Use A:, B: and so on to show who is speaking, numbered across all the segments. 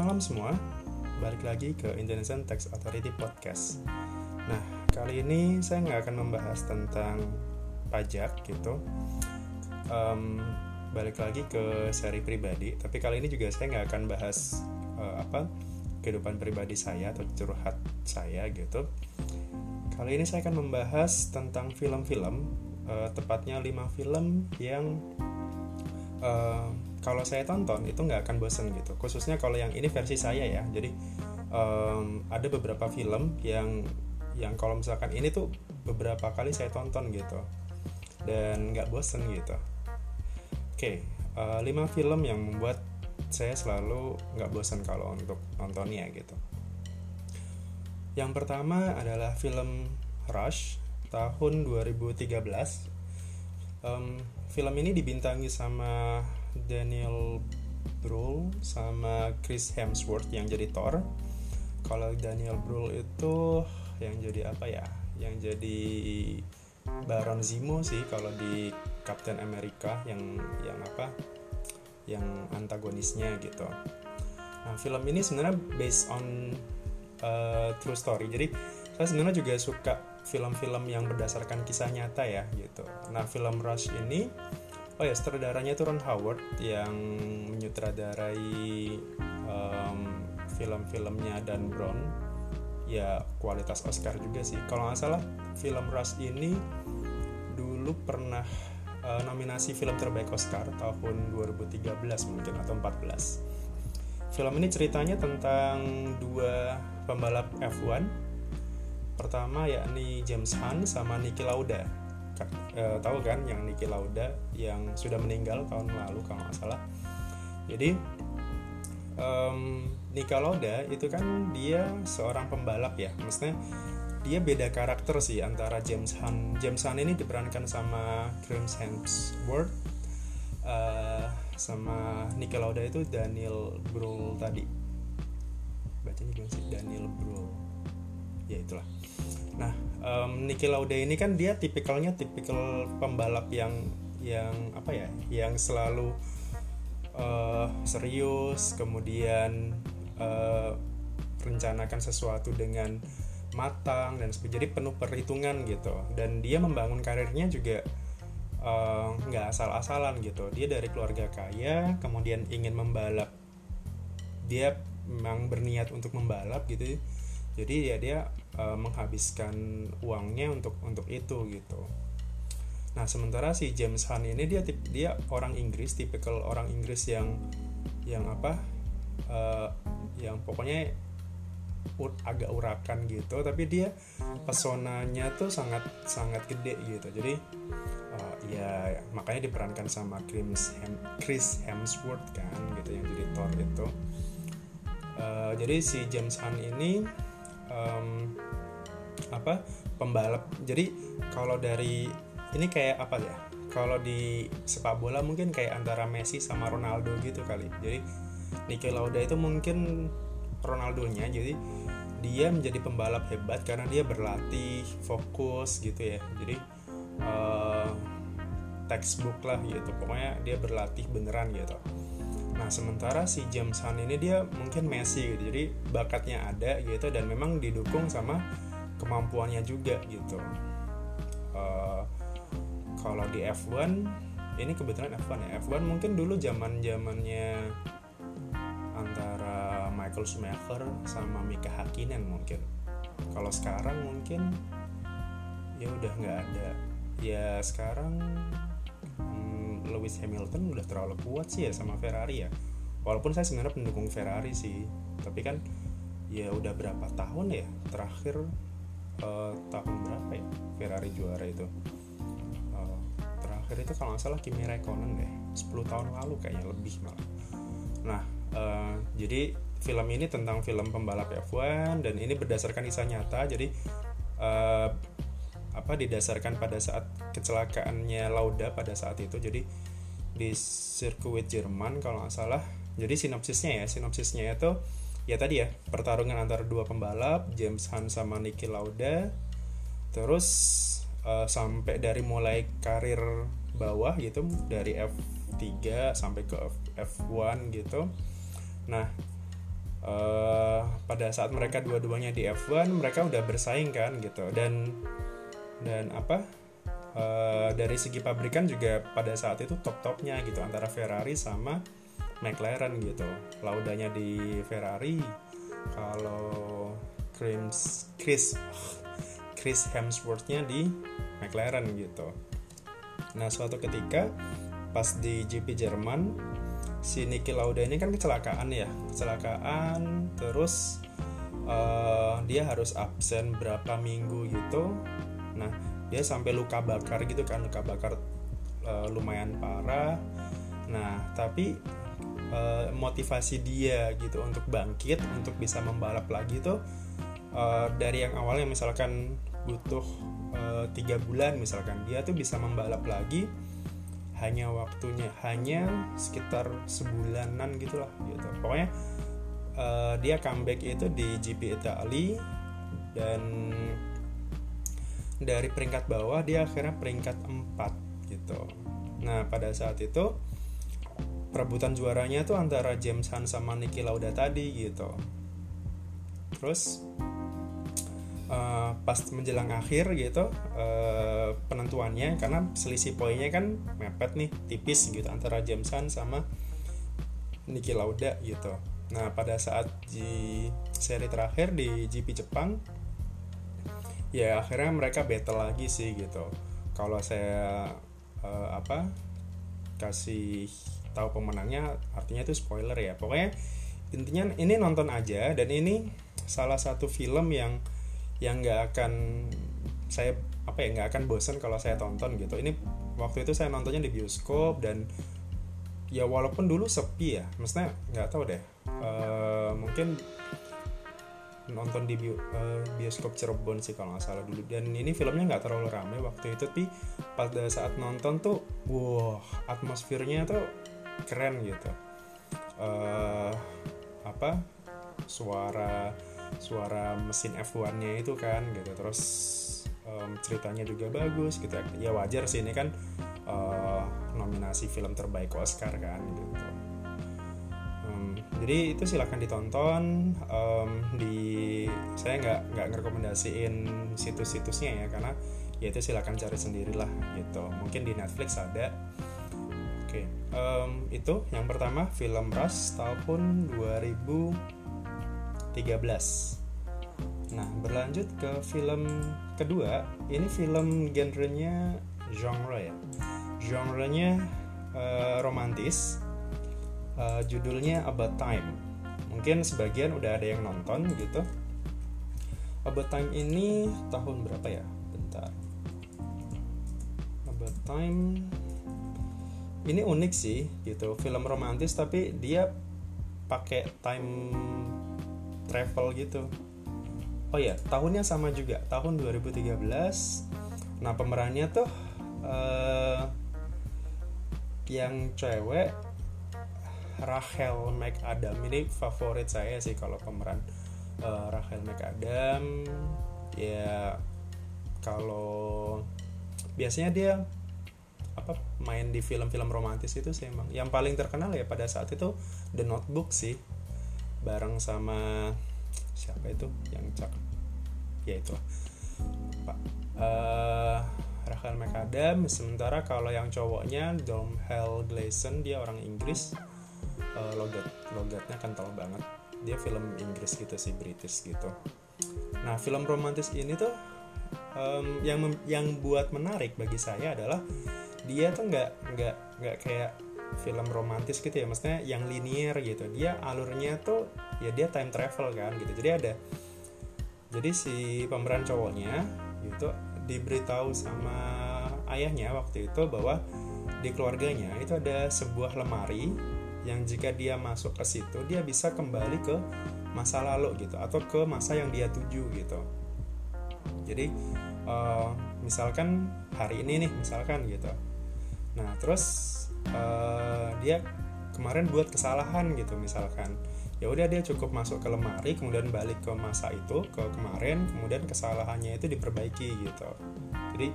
A: malam semua, balik lagi ke Indonesian Tax Authority Podcast. Nah, kali ini saya nggak akan membahas tentang pajak gitu. Um, balik lagi ke seri pribadi, tapi kali ini juga saya nggak akan bahas uh, apa kehidupan pribadi saya atau curhat saya gitu. Kali ini saya akan membahas tentang film-film, uh, tepatnya 5 film yang uh, kalau saya tonton itu nggak akan bosen gitu. Khususnya kalau yang ini versi saya ya. Jadi um, ada beberapa film yang yang kalau misalkan ini tuh beberapa kali saya tonton gitu. Dan nggak bosen gitu. Oke okay, uh, eh, 5 film yang membuat saya selalu nggak bosan kalau untuk nontonnya gitu. Yang pertama adalah film Rush tahun 2013 um, film ini dibintangi sama Daniel Brühl sama Chris Hemsworth yang jadi Thor. Kalau Daniel Brühl itu yang jadi apa ya? Yang jadi Baron Zemo sih kalau di Captain America yang yang apa? Yang antagonisnya gitu. Nah film ini sebenarnya based on uh, true story. Jadi saya sebenarnya juga suka film-film yang berdasarkan kisah nyata ya gitu. Nah film Rush ini oh ya sutradaranya itu Ron Howard yang menyutradarai film-filmnya Dan Brown. Ya kualitas Oscar juga sih. Kalau nggak salah film Rush ini dulu pernah uh, nominasi film terbaik Oscar tahun 2013 mungkin atau 14 film ini ceritanya tentang dua pembalap F1 pertama yakni James Hunt sama Niki Lauda uh, tahu kan yang Niki Lauda yang sudah meninggal tahun lalu kalau nggak salah. Jadi um, Niki Lauda itu kan dia seorang pembalap ya. Maksudnya dia beda karakter sih antara James Hunt. James Hunt ini diperankan sama Chris Hemsworth uh, sama Niki Lauda itu Daniel Brühl tadi. Bacanya gimana sih? Daniel Brühl. Ya itulah nah um, Niki Lauda ini kan dia tipikalnya tipikal pembalap yang yang apa ya yang selalu uh, serius kemudian uh, rencanakan sesuatu dengan matang dan jadi penuh perhitungan gitu. Dan dia membangun karirnya juga eh, nggak uh, asal-asalan gitu. Dia dari keluarga kaya kemudian ingin membalap. Dia memang berniat untuk membalap gitu. Jadi ya dia uh, menghabiskan uangnya untuk untuk itu gitu. Nah sementara si James Hunt ini dia dia orang Inggris tipikal orang Inggris yang yang apa uh, yang pokoknya agak urakan gitu tapi dia pesonanya tuh sangat sangat gede gitu. Jadi uh, ya makanya diperankan sama Chris, Hem, Chris Hemsworth kan gitu yang jadi Thor itu. Uh, jadi si James Hunt ini um, apa pembalap. Jadi kalau dari ini kayak apa ya kalau di sepak bola mungkin kayak antara Messi sama Ronaldo gitu kali. Jadi Niki Lauda itu mungkin Ronaldonya jadi dia menjadi pembalap hebat karena dia berlatih fokus gitu ya. Jadi uh, textbook lah gitu. Pokoknya dia berlatih beneran gitu Nah sementara si James Hunt ini dia mungkin Messi gitu, jadi bakatnya ada gitu dan memang didukung sama kemampuannya juga gitu. Uh, kalau di F1 ini kebetulan F1 ya F1 mungkin dulu zaman zamannya antara Michael Schumacher sama Mika Hakkinen mungkin. Kalau sekarang mungkin ya udah nggak ada. Ya sekarang Lewis Hamilton udah terlalu kuat sih ya sama Ferrari ya. Walaupun saya sebenarnya pendukung Ferrari sih tapi kan ya udah berapa tahun ya terakhir uh, tahun berapa ya Ferrari juara itu? Uh, terakhir itu kalau nggak salah Kimi Räikkönen deh 10 tahun lalu kayaknya lebih malah. Nah uh, jadi film ini tentang film pembalap F1 dan ini berdasarkan kisah nyata jadi uh, apa didasarkan pada saat kecelakaannya Lauda pada saat itu. Jadi di sirkuit Jerman kalau nggak salah. Jadi sinopsisnya ya sinopsisnya itu ya tadi ya pertarungan antara dua pembalap James Hunt sama Niki Lauda. Terus uh, sampai dari mulai karir bawah gitu dari F3 sampai ke F1 gitu. Nah uh, pada saat mereka dua-duanya di F1 mereka udah bersaing kan gitu. Dan dan apa uh, dari segi pabrikan juga pada saat itu top-topnya gitu antara Ferrari sama McLaren gitu. Laudanya di Ferrari kalau Chris Chris Chris Hemsworthnya di McLaren gitu. Nah suatu ketika pas di GP Jerman si Niki Lauda ini kan kecelakaan ya kecelakaan terus uh, dia harus absen berapa minggu gitu nah dia sampai luka bakar gitu kan luka bakar uh, lumayan parah. Nah tapi uh, motivasi dia gitu untuk bangkit untuk bisa membalap lagi tuh uh, dari yang awalnya misalkan butuh tiga bulan misalkan dia tuh bisa membalap lagi hanya waktunya hanya sekitar sebulanan gitulah gitu. Pokoknya uh, dia comeback itu di GP Italia dan dari peringkat bawah dia akhirnya peringkat 4 gitu nah pada saat itu perebutan juaranya tuh antara James Hunt sama Niki Lauda tadi gitu terus uh, pas menjelang akhir gitu uh, penentuannya karena selisih poinnya kan mepet nih tipis gitu antara James Hunt sama Niki Lauda gitu. Nah pada saat di seri terakhir di GP Jepang ya akhirnya mereka battle lagi sih gitu. Kalau saya uh, apa kasih tahu pemenangnya artinya itu spoiler ya. Pokoknya intinya ini nonton aja dan ini salah satu film yang yang nggak akan saya apa ya nggak akan bosan kalau saya tonton gitu ini waktu itu saya nontonnya di bioskop dan ya walaupun dulu sepi ya maksudnya nggak tahu deh uh, mungkin nonton di uh, bioskop Cirebon sih kalau nggak salah dulu. Dan ini filmnya nggak terlalu rame waktu itu tapi pada saat nonton tuh wow atmosfernya tuh keren gitu. Uh, apa suara suara mesin F1-nya itu kan gitu. Terus um, ceritanya juga bagus gitu. Ya wajar sih ini kan uh, nominasi film terbaik Oscar kan gitu jadi itu silahkan ditonton um, di saya nggak nggak ngerekomendasiin situs-situsnya ya karena ya itu silahkan cari sendirilah gitu. Mungkin di Netflix ada. Oke okay. um, itu yang pertama film Rush tahun 2000 13 Nah berlanjut ke film kedua. Ini film genrenya genre ya. Genrenya uh, romantis uh, Judulnya About Time. Mungkin sebagian udah ada yang nonton gitu. About Time ini tahun berapa ya? Bentar. About Time ini unik sih gitu. Film romantis tapi dia pakai time travel gitu. Oh ya tahunnya sama juga. Tahun 2013 nah pemerannya tuh uh, yang cewek Rachel McAdam. Ini favorit saya sih kalau pemeran uh, Rachel McAdam. Ya kalau biasanya dia apa main di film-film romantis itu sih emang. Yang paling terkenal ya pada saat itu The Notebook sih. Bareng sama siapa itu? Yang cakep ya itu. Pak uh, Rachel McAdam. Sementara kalau yang cowoknya Dom Hell Gleason dia orang Inggris uh, logat logatnya kental banget. Dia film Inggris gitu sih British gitu. Nah film romantis ini tuh um, yang yang buat menarik bagi saya adalah dia tuh nggak nggak nggak kayak film romantis gitu ya. Maksudnya yang linear gitu. Dia alurnya tuh ya dia time travel kan gitu. Jadi ada jadi si pemeran cowoknya gitu diberitahu sama ayahnya waktu itu bahwa di keluarganya itu ada sebuah lemari yang jika dia masuk ke situ dia bisa kembali ke masa lalu gitu atau ke masa yang dia tuju gitu. Jadi uh, misalkan hari ini nih misalkan gitu. Nah terus uh, dia kemarin buat kesalahan gitu misalkan. Ya udah dia cukup masuk ke lemari kemudian balik ke masa itu ke kemarin kemudian kesalahannya itu diperbaiki gitu. Jadi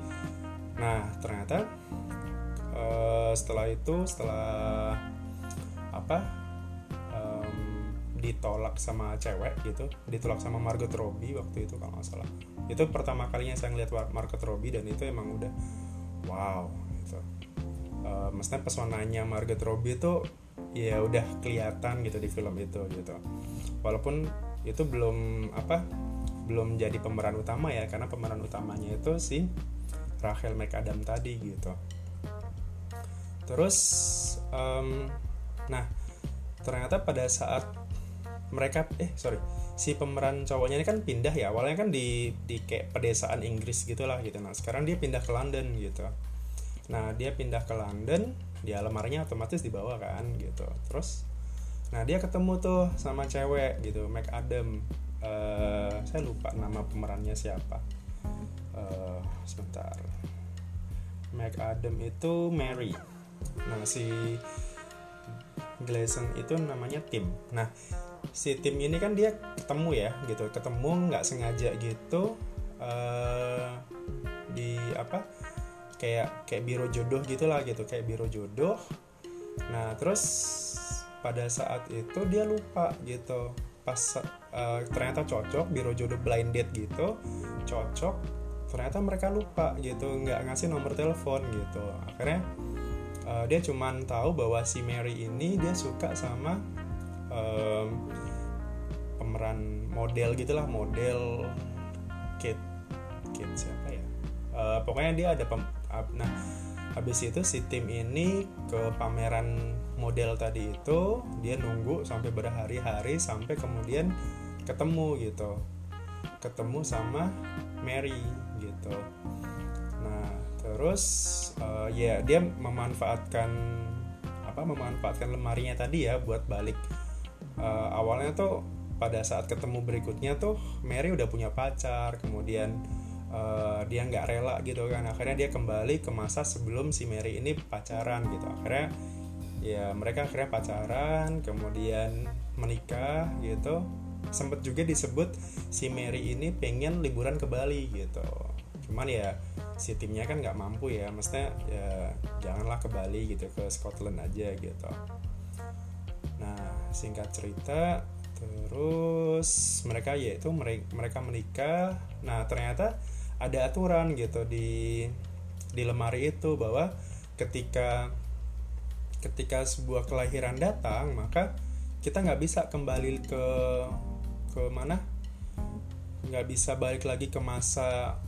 A: nah ternyata uh, setelah itu setelah apa um, ditolak sama cewek gitu ditolak sama Margot Robbie waktu itu kalau nggak salah. Itu pertama kalinya saya ngeliat Margot Robbie dan itu emang udah wow gitu. Uh, maksudnya pesonanya Margot Robbie itu ya udah kelihatan gitu di film itu gitu. Walaupun itu belum apa belum jadi pemeran utama ya karena pemeran utamanya itu si Rachel McAdam tadi gitu. Terus um, nah ternyata pada saat mereka eh sorry si pemeran cowoknya ini kan pindah ya. Awalnya kan di di kayak pedesaan Inggris gitulah gitu. Nah sekarang dia pindah ke London gitu. Nah dia pindah ke London dia lemarinya otomatis dibawa kan gitu. Terus nah dia ketemu tuh sama cewek gitu Mac Adam uh, saya lupa nama pemerannya siapa. Uh, sebentar. Mac Adam itu Mary. Nah si Gleason itu namanya Tim. Nah si Tim ini kan dia ketemu ya gitu. Ketemu nggak sengaja gitu uh, di apa kayak kayak biro jodoh gitulah gitu kayak biro jodoh. Nah terus pada saat itu dia lupa gitu. Pas uh, ternyata cocok biro jodoh blind date gitu cocok ternyata mereka lupa gitu nggak ngasih nomor telepon gitu. Akhirnya uh, dia cuman tahu bahwa si Mary ini dia suka sama um, pemeran model gitulah model Kate Kate siapa ya? Uh, pokoknya dia ada pem, nah habis itu si tim ini ke pameran model tadi itu dia nunggu sampai berhari-hari sampai kemudian ketemu gitu. Ketemu sama Mary gitu terus uh, ya dia memanfaatkan apa memanfaatkan lemarinya tadi ya buat balik. Uh, awalnya tuh pada saat ketemu berikutnya tuh Mary udah punya pacar kemudian uh, dia nggak rela gitu kan. Akhirnya dia kembali ke masa sebelum si Mary ini pacaran gitu. Akhirnya ya mereka akhirnya pacaran kemudian menikah gitu. Sempet juga disebut si Mary ini pengen liburan ke Bali gitu. Cuman ya si timnya kan nggak mampu ya maksudnya ya janganlah ke Bali gitu ke Scotland aja gitu. Nah singkat cerita terus mereka yaitu mereka menikah. Nah ternyata ada aturan gitu di di lemari itu bahwa ketika ketika sebuah kelahiran datang maka kita nggak bisa kembali ke ke mana? Nggak bisa balik lagi ke masa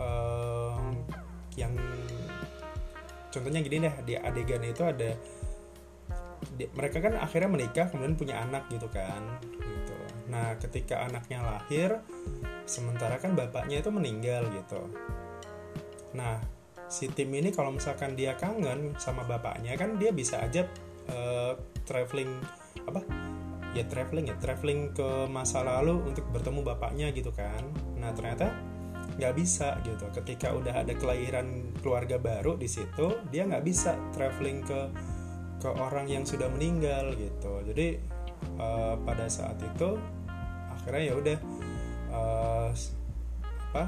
A: um, yang contohnya gini deh di adegan itu ada di, mereka kan akhirnya menikah kemudian punya anak gitu kan gitu. Nah ketika anaknya lahir sementara kan bapaknya itu meninggal gitu. Nah si tim ini kalau misalkan dia kangen sama bapaknya kan dia bisa aja uh, traveling apa? Ya traveling ya traveling ke masa lalu untuk bertemu bapaknya gitu kan. Nah ternyata nggak bisa gitu. Ketika udah ada kelahiran keluarga baru di situ dia nggak bisa traveling ke ke orang yang sudah meninggal gitu. Jadi uh, pada saat itu akhirnya ya udah uh, apa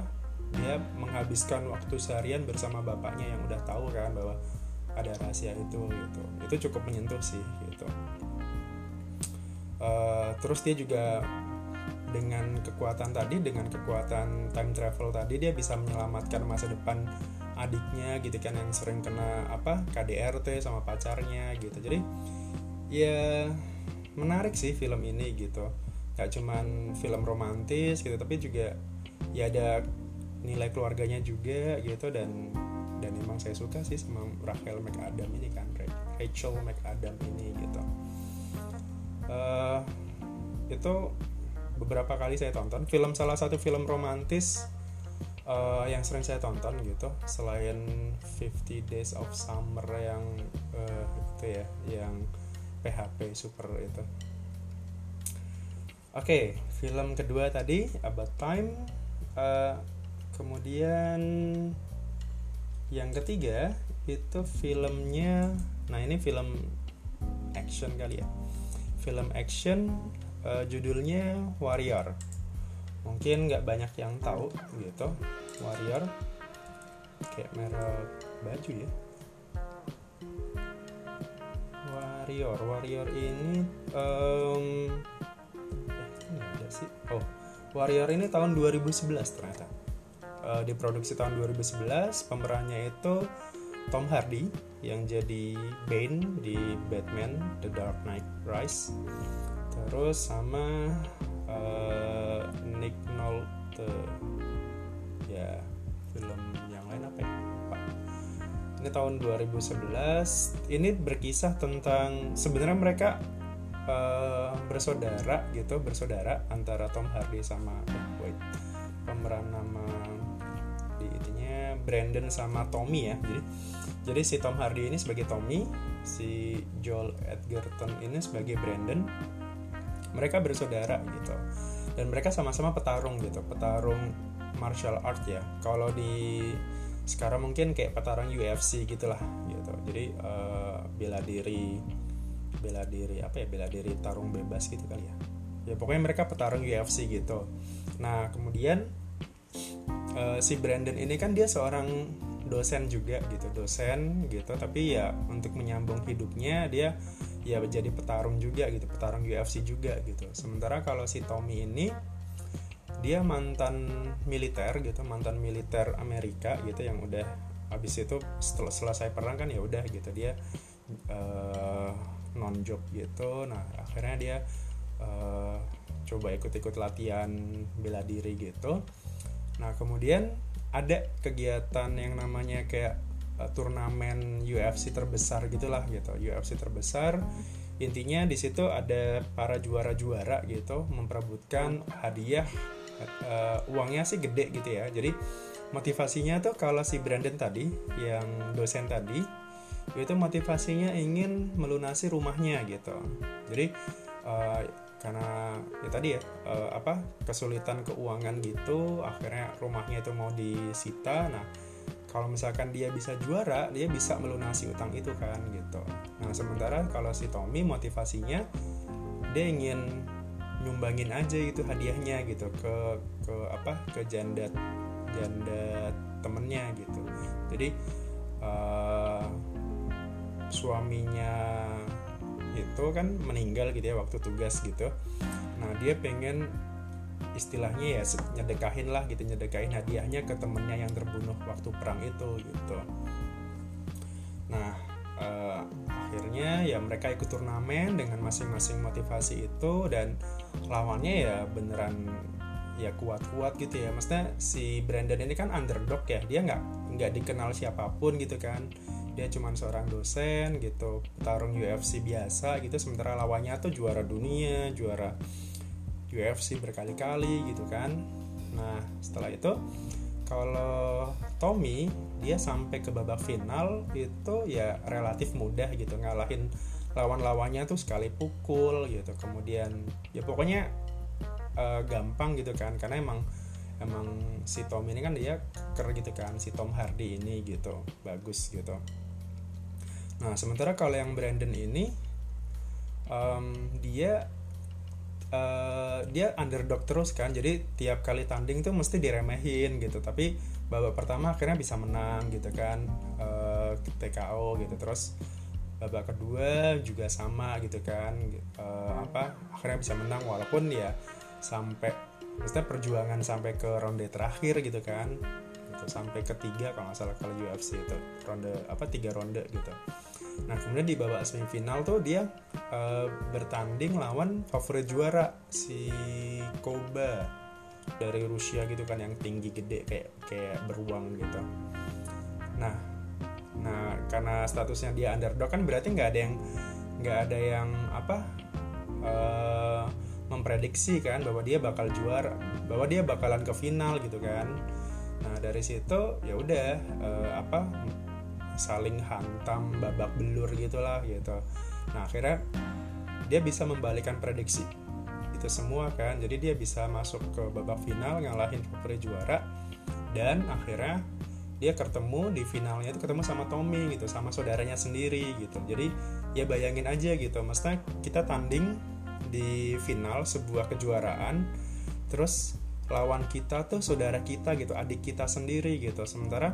A: dia menghabiskan waktu seharian bersama bapaknya yang udah tahu kan bahwa ada rahasia itu gitu. Itu cukup menyentuh sih gitu. Uh, terus dia juga dengan kekuatan tadi dengan kekuatan time travel tadi dia bisa menyelamatkan masa depan adiknya gitu kan yang sering kena apa KDRT sama pacarnya gitu. Jadi ya menarik sih film ini gitu. Gak cuman film romantis gitu tapi juga ya ada nilai keluarganya juga gitu dan dan emang saya suka sih sama Rachel McAdam ini kan Rachel McAdam ini gitu. Uh, itu beberapa kali saya tonton. Film salah satu film romantis uh, yang sering saya tonton gitu selain 50 Days of Summer yang uh, itu ya yang PHP super itu. Oke okay, film kedua tadi About Time. Uh, kemudian yang ketiga itu filmnya nah ini film action kali ya. Film action uh, judulnya Warrior. Mungkin nggak banyak yang tahu gitu warrior. Kayak merek baju ya. Warrior Warrior ini um, oh Warrior ini tahun 2011 ternyata. Uh, diproduksi tahun 2011 pemerannya itu Tom Hardy yang jadi Bane di Batman The Dark Knight Rise terus sama uh, Nick Nolte. Ya film yang lain apa ya? Ini tahun 2011 ini berkisah tentang sebenarnya mereka uh, bersaudara gitu bersaudara antara Tom Hardy sama wait pemeran nama di itunya Brandon sama Tommy ya. Jadi jadi si Tom Hardy ini sebagai Tommy si Joel Edgerton ini sebagai Brandon mereka bersaudara gitu. Dan mereka sama-sama petarung gitu petarung martial art ya. Kalau di sekarang mungkin kayak petarung UFC gitulah gitu. Jadi uh, bela diri bela diri apa ya bela diri tarung bebas gitu kali ya. Ya pokoknya mereka petarung UFC gitu. Nah kemudian uh, si Brandon ini kan dia seorang dosen juga gitu dosen gitu. Tapi ya untuk menyambung hidupnya dia ya menjadi petarung juga gitu petarung UFC juga gitu. Sementara kalau si Tommy ini dia mantan militer gitu mantan militer Amerika gitu yang udah habis itu setelah selesai perang kan ya udah gitu. Dia uh, non job gitu. Nah akhirnya dia uh, coba ikut-ikut latihan bela diri gitu. Nah kemudian ada kegiatan yang namanya kayak uh, turnamen UFC terbesar gitulah gitu UFC terbesar. Intinya di situ ada para juara-juara gitu memperebutkan hadiah uh, uangnya sih gede gitu ya. Jadi motivasinya tuh kalau si Brandon tadi yang dosen tadi itu motivasinya ingin melunasi rumahnya gitu. Jadi uh, karena ya tadi ya uh, apa kesulitan keuangan gitu akhirnya rumahnya itu mau disita. Nah kalau misalkan dia bisa juara dia bisa melunasi utang itu kan gitu. Nah sementara kalau si Tommy motivasinya dia ingin nyumbangin aja gitu hadiahnya gitu ke ke apa ke janda janda temennya gitu. Jadi uh, suaminya itu kan meninggal gitu ya waktu tugas gitu. Nah dia pengen istilahnya ya nyedekahin lah gitu nyedekahin hadiahnya ke temennya yang terbunuh waktu perang itu gitu. Nah uh, akhirnya ya mereka ikut turnamen dengan masing-masing motivasi itu dan lawannya ya beneran ya kuat-kuat gitu ya. Maksudnya si Brandon ini kan underdog ya dia nggak nggak dikenal siapa pun gitu kan. Dia cuma seorang dosen gitu petarung UFC biasa gitu sementara lawannya tuh juara dunia juara UFC berkali-kali gitu kan. Nah setelah itu kalau Tommy dia sampai ke babak final itu ya relatif mudah gitu ngalahin lawan-lawannya tuh sekali pukul gitu. Kemudian ya pokoknya uh, gampang gitu kan karena emang emang si Tom ini kan dia ker gitu kan si Tom Hardy ini gitu bagus gitu. Nah sementara kalau yang Brandon ini um, dia uh, dia underdog terus kan. Jadi tiap kali tanding tuh mesti diremehin gitu. Tapi babak pertama akhirnya bisa menang gitu kan. Uh, eh, TKO gitu. Terus babak kedua juga sama gitu kan. Uh, apa akhirnya bisa menang walaupun ya sampai maksudnya perjuangan sampai ke ronde terakhir gitu kan. Gitu sampai ketiga kalau nggak salah kalau UFC itu. Ronde apa tiga ronde gitu Nah kemudian di babak semifinal tuh dia uh, bertanding lawan favorit juara si Koba dari Rusia gitu kan yang tinggi gede kayak kayak beruang gitu. Nah, nah karena statusnya dia underdog kan berarti nggak ada yang nggak ada yang apa uh, memprediksi kan bahwa dia bakal juara, bahwa dia bakalan ke final gitu kan. Nah dari situ ya udah uh, apa saling hantam babak belur gitulah gitu. Nah akhirnya dia bisa membalikan prediksi itu semua kan. Jadi dia bisa masuk ke babak final ngalahin favorit juara dan akhirnya dia ketemu di finalnya itu ketemu sama Tommy gitu sama saudaranya sendiri gitu. Jadi ya bayangin aja gitu maksudnya kita tanding di final sebuah kejuaraan terus lawan kita tuh saudara kita gitu adik kita sendiri gitu. Sementara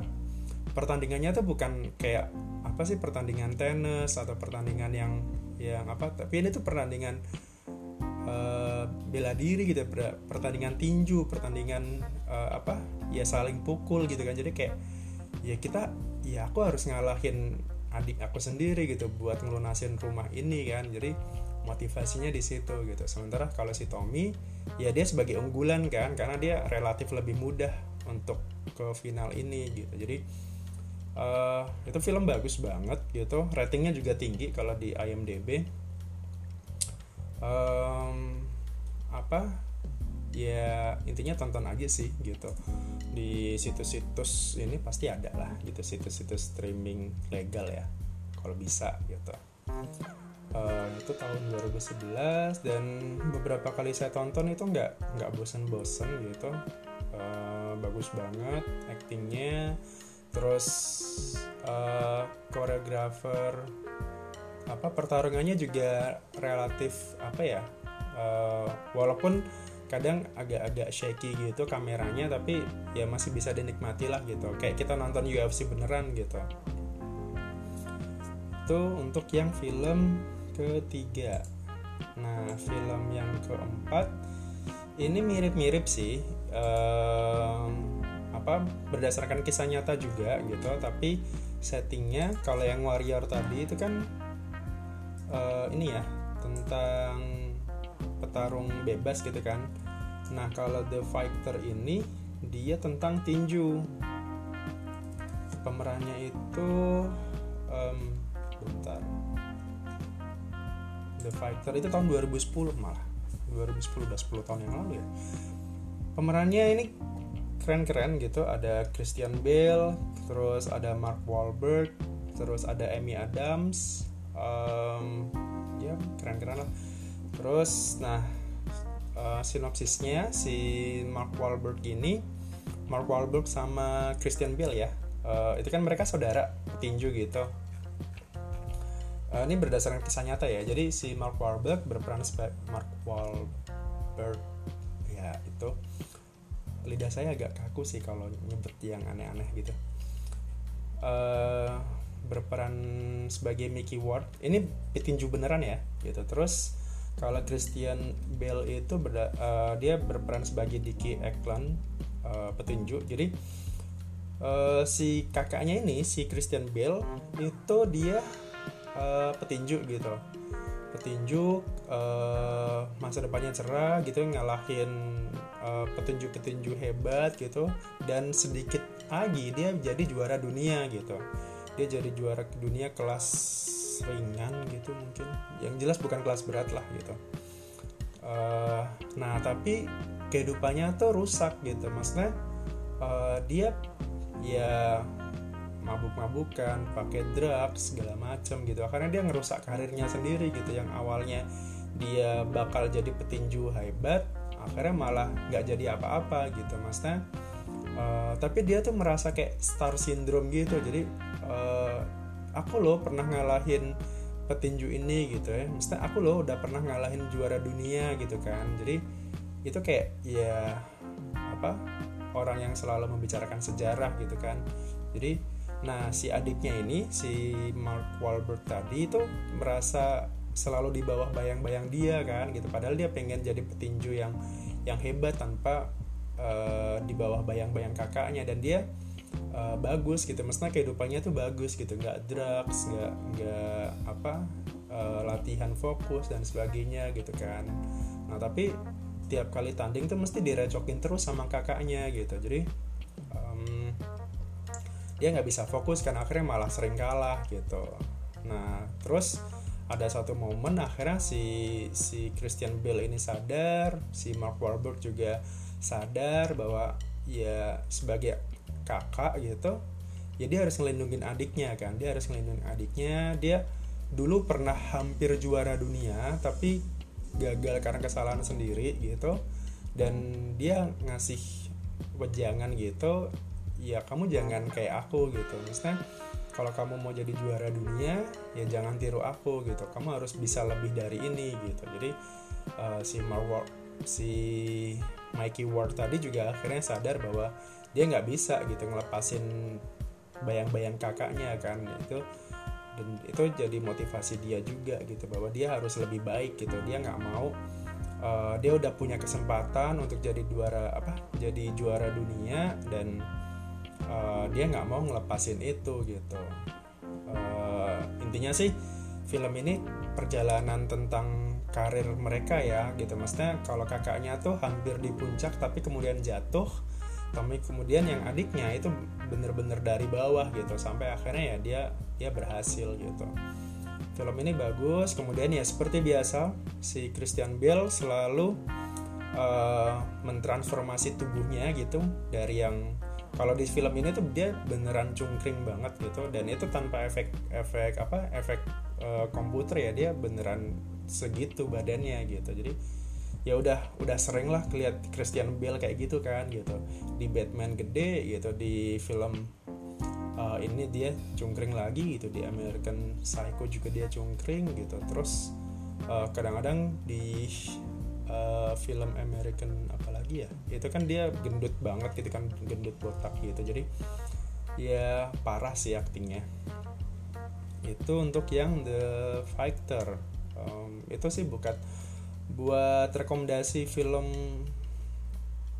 A: pertandingannya tuh bukan kayak apa sih pertandingan tenis atau pertandingan yang yang apa tapi ini tuh pertandingan uh, bela diri gitu pertandingan tinju pertandingan uh, apa ya saling pukul gitu kan. Jadi kayak ya kita ya aku harus ngalahin adik aku sendiri gitu buat ngelunasin rumah ini kan. Jadi motivasinya di situ gitu. Sementara kalau si Tommy ya dia sebagai unggulan kan karena dia relatif lebih mudah untuk ke final ini gitu. Jadi uh, itu film bagus banget gitu. Ratingnya juga tinggi kalau di IMDb um, apa? Ya intinya tonton aja sih gitu. Di situs-situs ini pasti ada lah gitu situs-situs streaming legal ya kalau bisa gitu. Uh, itu tahun 2011 dan beberapa kali saya tonton itu nggak nggak bosen-bosen gitu. Uh, bagus banget actingnya terus uh, koreografer apa pertarungannya juga relatif apa ya uh, walaupun kadang agak-agak shaky gitu kameranya tapi ya masih bisa dinikmati lah gitu. Kayak kita nonton UFC beneran gitu. Itu untuk yang film ketiga. Nah film yang keempat ini mirip-mirip sih um, apa berdasarkan kisah nyata juga gitu. Tapi settingnya kalau yang warrior tadi itu kan uh, ini ya tentang petarung bebas gitu kan. Nah kalau the fighter ini dia tentang tinju. Pemerannya itu um, bentar. The Fighter itu tahun 2010 malah. 2010 udah 10 tahun yang lalu ya. Pemerannya ini keren-keren gitu. Ada Christian Bale terus ada Mark Wahlberg terus ada Amy Adams um, ya keren-keren lah. Terus nah uh, sinopsisnya si Mark Wahlberg ini Mark Wahlberg sama Christian Bale ya. Uh, itu kan mereka saudara petinju gitu. Uh, ini berdasarkan kisah nyata ya. Jadi si Mark Wahlberg berperan sebagai Mark Wahlberg lidah saya agak kaku sih kalau nyebut yang aneh-aneh gitu. Uh, berperan sebagai Mickey Ward ini petinju beneran ya gitu. Terus kalau Christian Bale itu berda, uh, dia berperan sebagai Dickie Eklund uh, petinju. Jadi uh, si kakaknya ini si Christian Bale itu dia uh, petinju gitu petinju uh, masa depannya cerah gitu ngalahin uh, petinju-petinju hebat gitu dan sedikit lagi dia jadi juara dunia gitu. Dia jadi juara dunia kelas ringan gitu mungkin. Yang jelas bukan kelas berat lah gitu. Uh, nah tapi kehidupannya tuh rusak gitu. Maksudnya uh, dia ya mabuk-mabukan, pakai drugs segala macam gitu. Karena dia ngerusak karirnya sendiri gitu yang awalnya dia bakal jadi petinju hebat, akhirnya malah nggak jadi apa-apa gitu, maksudnya. Uh, tapi dia tuh merasa kayak star syndrome gitu. Jadi uh, aku loh pernah ngalahin petinju ini gitu ya. Maksudnya aku loh udah pernah ngalahin juara dunia gitu kan. Jadi itu kayak ya apa orang yang selalu membicarakan sejarah gitu kan. Jadi Nah, si adiknya ini, si Mark Wahlberg tadi itu merasa selalu di bawah bayang-bayang dia kan gitu. Padahal dia pengen jadi petinju yang yang hebat tanpa uh, di bawah bayang-bayang kakaknya dan dia uh, bagus gitu. Maksudnya kehidupannya tuh bagus gitu, nggak drugs, nggak nggak apa uh, latihan fokus dan sebagainya gitu kan. Nah, tapi tiap kali tanding tuh mesti direcokin terus sama kakaknya gitu. Jadi dia nggak bisa fokus karena akhirnya malah sering kalah gitu. Nah terus ada satu momen akhirnya si si Christian Bale ini sadar si Mark Wahlberg juga sadar bahwa ya sebagai kakak gitu ya harus ngelindungin adiknya kan dia harus ngelindungin adiknya. Dia dulu pernah hampir juara dunia tapi gagal karena kesalahan sendiri gitu. Dan dia ngasih wejangan gitu ya kamu jangan kayak aku gitu. Misalnya kalau kamu mau jadi juara dunia ya jangan tiru aku gitu. Kamu harus bisa lebih dari ini gitu. Jadi uh, si Marwar si Mikey Ward tadi juga akhirnya sadar bahwa dia nggak bisa gitu ngelepasin bayang-bayang kakaknya kan. Itu dan itu jadi motivasi dia juga gitu bahwa dia harus lebih baik gitu. Dia nggak mau uh, dia udah punya kesempatan untuk jadi juara apa jadi juara dunia dan uh, dia nggak mau ngelepasin itu gitu. Uh, intinya sih film ini perjalanan tentang karir mereka ya gitu. Maksudnya kalau kakaknya tuh hampir di puncak tapi kemudian jatuh tapi kemudian yang adiknya itu bener-bener dari bawah gitu sampai akhirnya ya dia dia berhasil gitu. Film ini bagus kemudian ya seperti biasa si Christian Bale selalu uh, mentransformasi tubuhnya gitu dari yang kalau di film ini tuh dia beneran cungkring banget gitu dan itu tanpa efek efek apa efek uh, komputer ya dia beneran segitu badannya gitu. Jadi ya udah udah sering lah keliat Christian Bale kayak gitu kan gitu. Di Batman gede gitu di film uh, ini dia cungkring lagi gitu di American Psycho juga dia cungkring gitu. Terus kadang kadang-kadang di uh, film American apalagi ya? Itu kan dia gendut banget gitu kan gendut botak gitu. Jadi ya parah sih aktingnya. Itu untuk yang The Fighter. Um, itu sih bukan buat rekomendasi film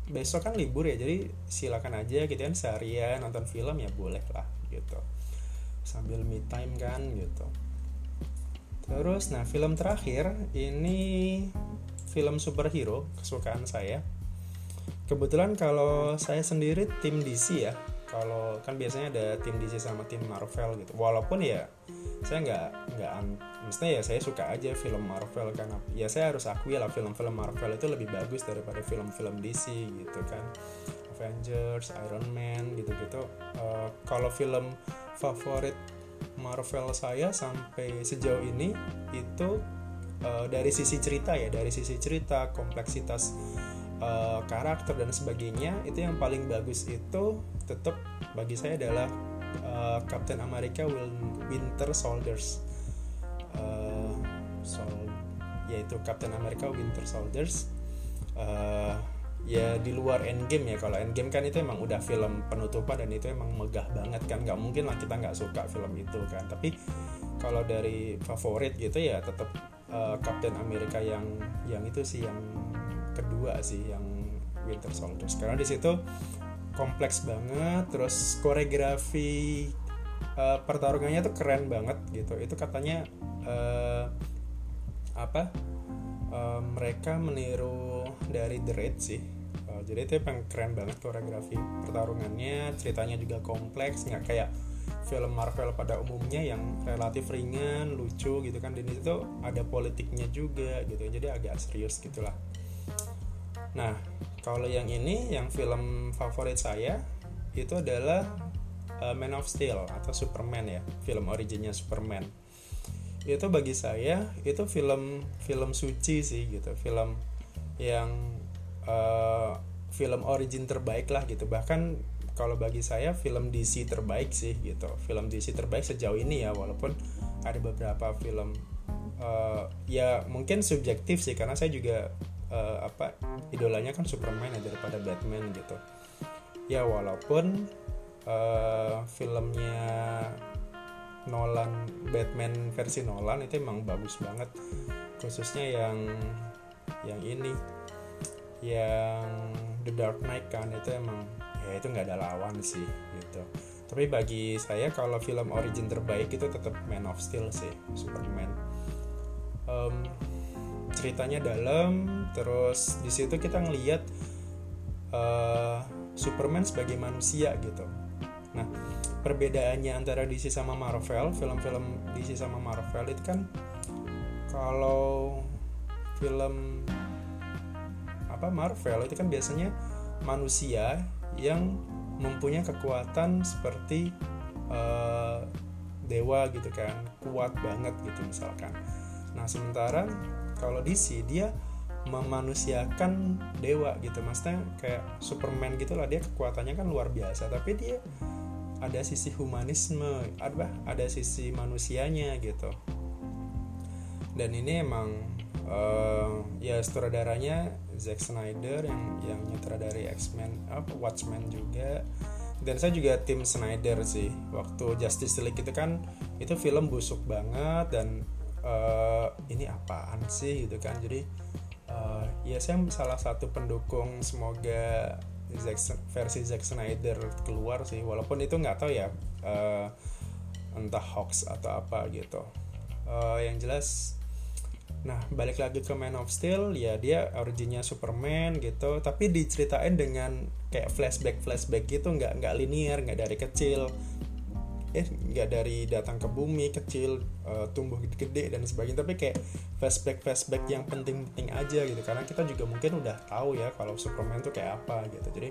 A: besok kan libur ya. Jadi silakan aja gitu kan seharian nonton film ya boleh lah gitu. Sambil me time kan gitu. Terus nah film terakhir ini film superhero kesukaan saya. Kebetulan kalau saya sendiri tim DC ya. Kalau kan biasanya ada tim DC sama tim Marvel gitu. Walaupun ya saya nggak nggak maksudnya ya saya suka aja film Marvel karena ya saya harus akui lah film-film Marvel itu lebih bagus daripada film-film DC gitu kan. Avengers, Iron Man gitu-gitu. Uh, kalau film favorit Marvel saya sampai sejauh ini itu uh, dari sisi cerita ya dari sisi cerita kompleksitas uh, karakter dan sebagainya itu yang paling bagus itu tetap bagi saya adalah uh, Captain America Winter Soldiers. Uh, sol yaitu Captain America Winter Soldiers. Uh, ya di luar Endgame ya kalau Endgame kan itu emang udah film penutupan dan itu emang megah banget kan nggak mungkin lah kita nggak suka film itu kan. Tapi kalau dari favorit gitu ya tetap Captain America yang yang itu sih yang kedua sih yang Winter Soldiers. Karena di situ kompleks banget terus koreografi uh, pertarungannya tuh keren banget gitu. Itu katanya uh, apa uh, mereka meniru dari The Raid sih. Uh, jadi itu emang keren banget koreografi pertarungannya ceritanya juga kompleks nggak kayak film Marvel pada umumnya yang relatif ringan lucu gitu kan. Dan itu ada politiknya juga gitu. Jadi agak serius gitulah. Nah kalau yang ini yang film favorit saya itu adalah uh, Man of Steel atau Superman ya. Film originnya Superman. Itu bagi saya itu film film suci sih gitu. Film yang uh, film origin terbaik lah gitu. Bahkan kalau bagi saya film DC terbaik sih gitu. Film DC terbaik sejauh ini ya walaupun ada beberapa film uh, ya mungkin subjektif sih karena saya juga uh, apa idolanya kan Superman ya daripada Batman gitu. Ya walaupun uh, filmnya Nolan Batman versi Nolan itu emang bagus banget. Khususnya yang yang ini yang The Dark Knight kan itu emang ya itu nggak ada lawan sih gitu. Tapi bagi saya kalau film origin terbaik itu tetap Man of Steel sih Superman. Um, ceritanya dalam terus di situ kita ngelihat uh, Superman sebagai manusia gitu. Nah perbedaannya antara DC sama Marvel film-film DC sama Marvel itu kan kalau film apa Marvel itu kan biasanya manusia yang mempunyai kekuatan seperti uh, dewa gitu kan kuat banget gitu misalkan. Nah sementara kalau DC dia memanusiakan dewa gitu. Maksudnya kayak Superman gitulah dia kekuatannya kan luar biasa tapi dia ada sisi humanisme ada ada sisi manusianya gitu. Dan ini emang uh, ya sutradaranya Zack Snyder yang yang nyutradari X-Men apa Watchmen juga. Dan saya juga tim Snyder sih. Waktu Justice League itu kan itu film busuk banget dan uh, ini apaan sih gitu kan. Jadi uh, ya saya salah satu pendukung semoga Zack, versi Zack Snyder keluar sih. Walaupun itu nggak tahu ya uh, entah hoax atau apa gitu. Uh, yang jelas Nah, balik lagi ke Man of Steel, ya dia originnya Superman gitu, tapi diceritain dengan kayak flashback flashback gitu, nggak nggak linear, nggak dari kecil, eh nggak dari datang ke bumi kecil, uh, tumbuh gede-gede dan sebagainya, tapi kayak flashback flashback yang penting-penting aja gitu, karena kita juga mungkin udah tahu ya kalau Superman tuh kayak apa gitu, jadi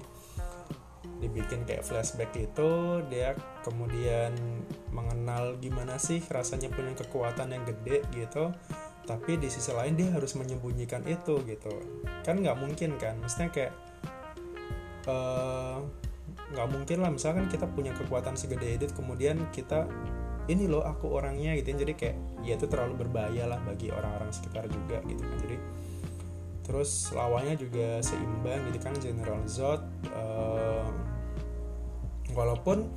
A: dibikin kayak flashback itu dia kemudian mengenal gimana sih rasanya punya kekuatan yang gede gitu tapi di sisi lain dia harus menyembunyikan itu gitu. Kan nggak mungkin kan? Maksudnya kayak uh, nggak mungkin lah. Misalkan kita punya kekuatan segede itu kemudian kita ini loh aku orangnya gitu jadi kayak ya itu terlalu berbahaya lah bagi orang-orang sekitar juga gitu kan. Jadi terus lawannya juga seimbang gitu kan. General Zod uh, walaupun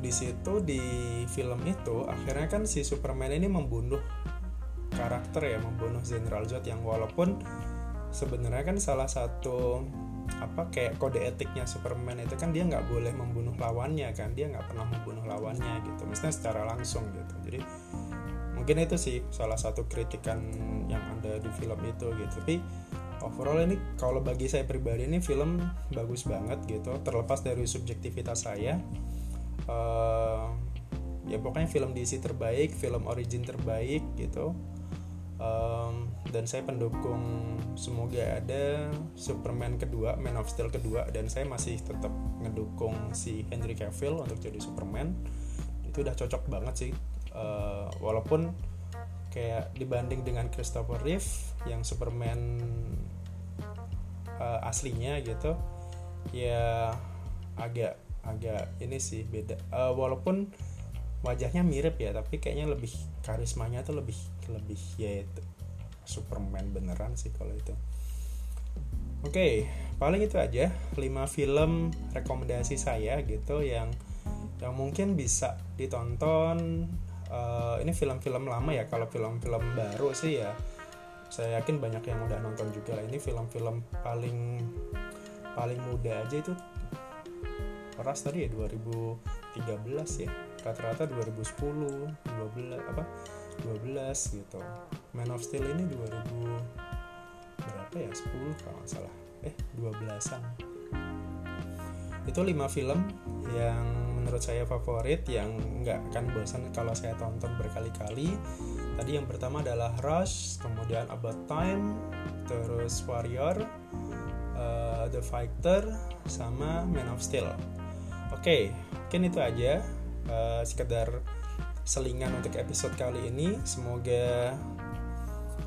A: di situ di film itu akhirnya kan si Superman ini membunuh karakter ya membunuh General Zod yang walaupun sebenarnya kan salah satu apa kayak kode etiknya Superman itu kan dia nggak boleh membunuh lawannya kan dia nggak pernah membunuh lawannya gitu maksudnya secara langsung gitu. Jadi mungkin itu sih salah satu kritikan yang ada di film itu gitu. Tapi overall ini kalau bagi saya pribadi ini film bagus banget gitu terlepas dari subjektivitas saya. Uh, ya pokoknya film DC terbaik film origin terbaik gitu um, dan saya pendukung semoga ada Superman kedua Man of Steel kedua dan saya masih tetap ngedukung si Henry Cavill untuk jadi Superman. Itu udah cocok banget sih. Uh, walaupun kayak dibanding dengan Christopher Reeve yang Superman uh, aslinya gitu ya agak agak ini sih beda. Uh, walaupun wajahnya mirip ya tapi kayaknya lebih karismanya tuh lebih lebih ya itu Superman beneran sih kalau itu. Oke okay, paling itu aja 5 film rekomendasi saya gitu yang yang mungkin bisa ditonton uh, ini film-film lama ya kalau film-film baru sih ya. Saya yakin banyak yang udah nonton juga lah. Ini film-film paling paling muda aja itu ras tadi ya 2013 ya. Rata-rata 2010 12 apa 12 gitu. Man of Steel ini 2000 berapa ya? 10 kalau nggak salah. Eh 12an itu 5 film yang menurut saya favorit yang nggak akan bosan kalau saya tonton berkali-kali. Tadi yang pertama adalah Rush kemudian About Time terus Warrior uh, The Fighter sama Man of Steel. Oke okay, mungkin itu aja. Uh, sekedar selingan untuk episode kali ini. Semoga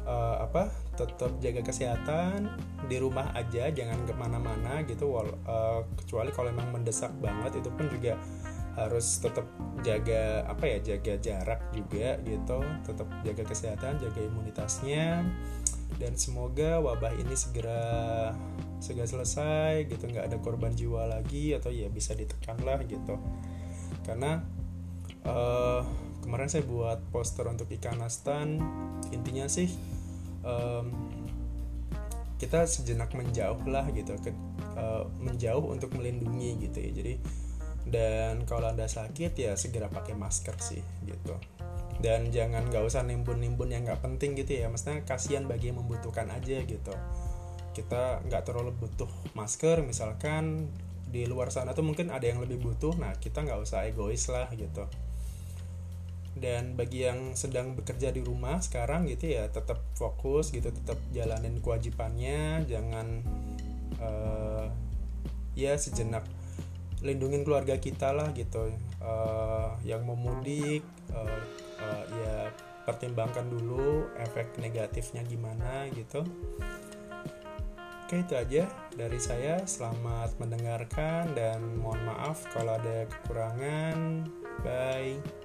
A: uh, apa tetap jaga kesehatan di rumah aja jangan ke mana-mana gitu wal, uh, kecuali kalau memang mendesak banget itu pun juga harus tetap jaga apa ya jaga jarak juga gitu tetap jaga kesehatan jaga imunitasnya dan semoga wabah ini segera segera selesai gitu nggak ada korban jiwa lagi atau ya bisa ditekan lah gitu. Karena uh, kemarin saya buat poster untuk ikan nastan intinya sih um, kita sejenak menjauh lah gitu ke, uh, menjauh untuk melindungi gitu ya. Jadi dan kalau anda sakit ya segera pakai masker sih gitu. Dan jangan nggak usah nimbun-nimbun yang nggak penting gitu ya. Maksudnya kasihan bagi yang membutuhkan aja gitu. Kita nggak terlalu butuh masker misalkan di luar sana tuh mungkin ada yang lebih butuh nah kita nggak usah egois lah gitu dan bagi yang sedang bekerja di rumah sekarang gitu ya tetap fokus gitu tetap jalanin kewajibannya. Jangan uh, ya sejenak lindungin keluarga kita lah gitu. Uh, yang mau mudik uh, uh, ya pertimbangkan dulu efek negatifnya gimana gitu. Oke itu aja dari saya. Selamat mendengarkan dan mohon maaf kalau ada kekurangan. Bye